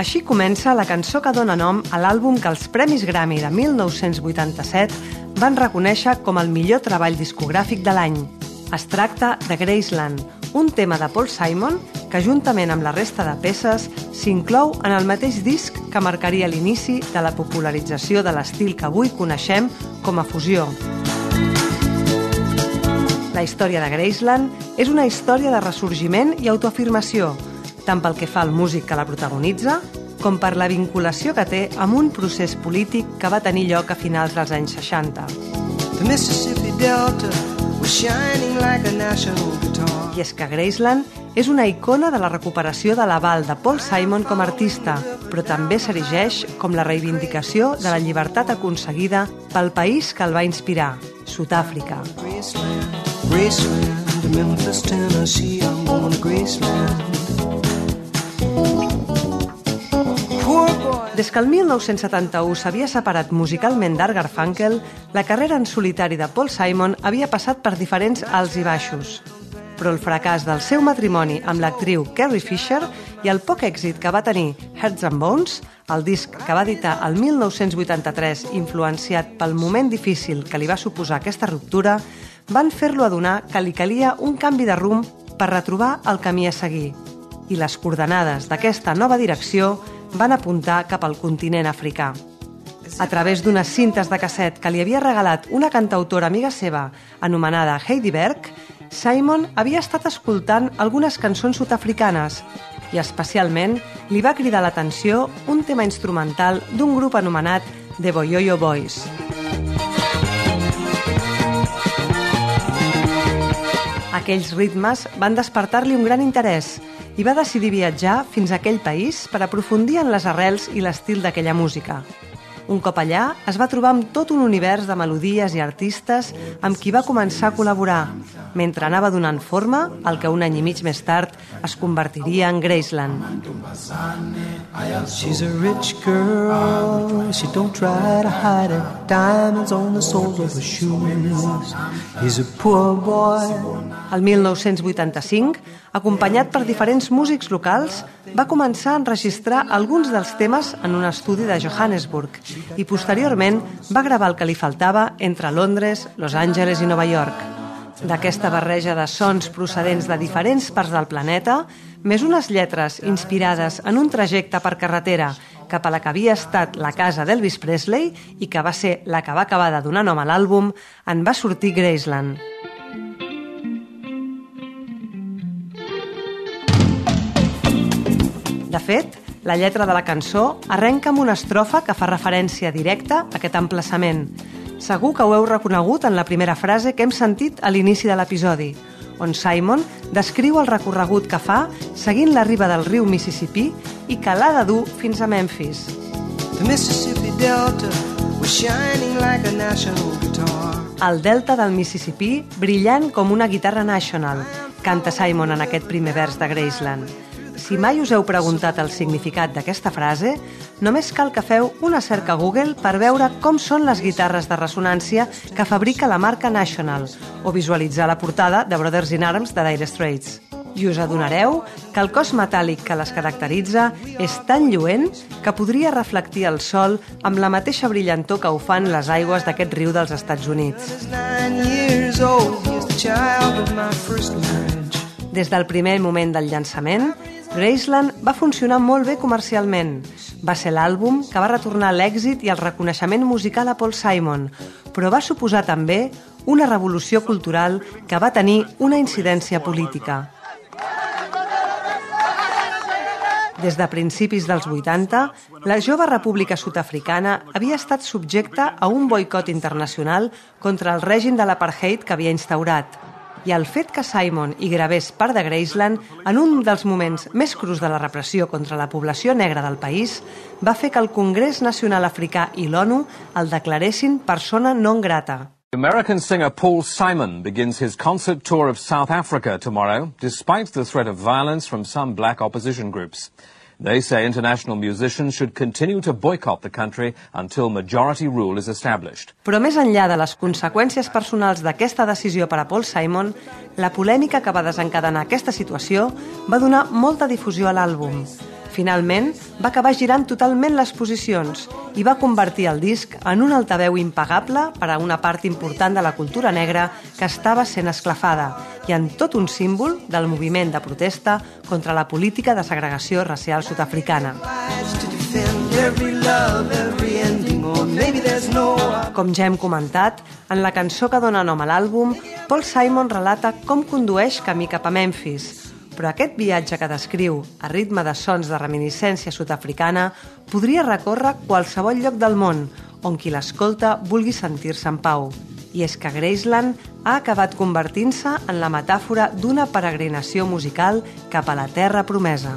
Així comença la cançó que dona nom a l'àlbum que els Premis Grammy de 1987 van reconèixer com el millor treball discogràfic de l'any. Es tracta de Graceland, un tema de Paul Simon que, juntament amb la resta de peces, s'inclou en el mateix disc que marcaria l'inici de la popularització de l'estil que avui coneixem com a fusió. La història de Graceland és una història de ressorgiment i autoafirmació, tant pel que fa al músic que la protagonitza, com per la vinculació que té amb un procés polític que va tenir lloc a finals dels anys 60. The Mississippi Delta was shining like a national guitar. I és que Graceland és una icona de la recuperació de l'aval de Paul Simon com a artista, però també s'erigeix com la reivindicació de la llibertat aconseguida pel país que el va inspirar, Sud-àfrica. Graceland, Graceland, Memphis, Tennessee, I'm going to Graceland. Des que el 1971 s'havia separat musicalment d'Art Garfunkel, la carrera en solitari de Paul Simon havia passat per diferents alts i baixos. Però el fracàs del seu matrimoni amb l'actriu Carrie Fisher i el poc èxit que va tenir Hearts and Bones, el disc que va editar el 1983 influenciat pel moment difícil que li va suposar aquesta ruptura, van fer-lo adonar que li calia un canvi de rumb per retrobar el camí a seguir. I les coordenades d'aquesta nova direcció van apuntar cap al continent africà. A través d'unes cintes de casset que li havia regalat una cantautora amiga seva anomenada Heidi Berg, Simon havia estat escoltant algunes cançons sud-africanes i especialment li va cridar l'atenció un tema instrumental d'un grup anomenat The Boyoyo Boys. Aquells ritmes van despertar-li un gran interès i va decidir viatjar fins a aquell país per aprofundir en les arrels i l'estil d'aquella música. Un cop allà, es va trobar amb tot un univers de melodies i artistes amb qui va començar a col·laborar, mentre anava donant forma al que un any i mig més tard es convertiria en Graceland. She's a rich girl, she don't try to hide it. Diamonds on the soles of her shoes. He's a poor boy. El 1985, acompanyat per diferents músics locals, va començar a enregistrar alguns dels temes en un estudi de Johannesburg i posteriorment va gravar el que li faltava entre Londres, Los Angeles i Nova York. D'aquesta barreja de sons procedents de diferents parts del planeta, més unes lletres inspirades en un trajecte per carretera cap a la que havia estat la casa d'Elvis Presley i que va ser la que va acabar de donar nom a l'àlbum, en va sortir Graceland. De fet, la lletra de la cançó arrenca amb una estrofa que fa referència directa a aquest emplaçament. Segur que ho heu reconegut en la primera frase que hem sentit a l'inici de l'episodi, on Simon descriu el recorregut que fa seguint la riba del riu Mississippi i que l'ha de dur fins a Memphis. The Mississippi Delta was shining like a national guitar. El delta del Mississippi brillant com una guitarra national, canta Simon en aquest primer vers de Graceland. Si mai us heu preguntat el significat d'aquesta frase, només cal que feu una cerca a Google per veure com són les guitarres de ressonància que fabrica la marca National o visualitzar la portada de Brothers in Arms de Dire Straits. I us adonareu que el cos metàl·lic que les caracteritza és tan lluent que podria reflectir el sol amb la mateixa brillantor que ho fan les aigües d'aquest riu dels Estats Units. Des del primer moment del llançament, Graceland va funcionar molt bé comercialment. Va ser l'àlbum que va retornar l'èxit i el reconeixement musical a Paul Simon, però va suposar també una revolució cultural que va tenir una incidència política. Des de principis dels 80, la jove república sud-africana havia estat subjecta a un boicot internacional contra el règim de l'apartheid que havia instaurat. I el fet que Simon hi gravés part de Graceland en un dels moments més crus de la repressió contra la població negra del país va fer que el Congrés Nacional Africà i l'ONU el declaressin persona non grata. American singer Paul Simon begins his concert tour of South Africa tomorrow, despite the threat of violence from some black opposition groups. They say international musicians should continue to boycott the country until majority rule is established. Però més enllà de les conseqüències personals d'aquesta decisió per a Paul Simon, la polèmica que va desencadenar aquesta situació va donar molta difusió a l'àlbum. Finalment, va acabar girant totalment les posicions i va convertir el disc en un altaveu impagable per a una part important de la cultura negra que estava sent esclafada i en tot un símbol del moviment de protesta contra la política de segregació racial sud-africana. Com ja hem comentat, en la cançó que dona nom a l'àlbum, Paul Simon relata com condueix camí cap a Memphis, però aquest viatge que descriu, a ritme de sons de reminiscència sud-africana, podria recórrer qualsevol lloc del món on qui l'escolta vulgui sentir-se en pau. I és que Graceland ha acabat convertint-se en la metàfora d'una peregrinació musical cap a la terra promesa.